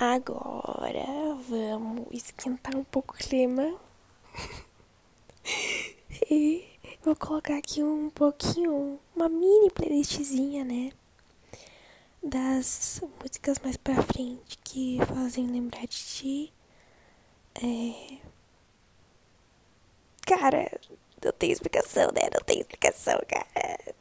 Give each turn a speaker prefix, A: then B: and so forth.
A: Agora vamos esquentar um pouco o clima. e vou colocar aqui um pouquinho, uma mini playlistzinha, né? Das músicas mais pra frente que fazem lembrar de ti. É... Cara, não tem explicação, né? Não tem explicação, cara.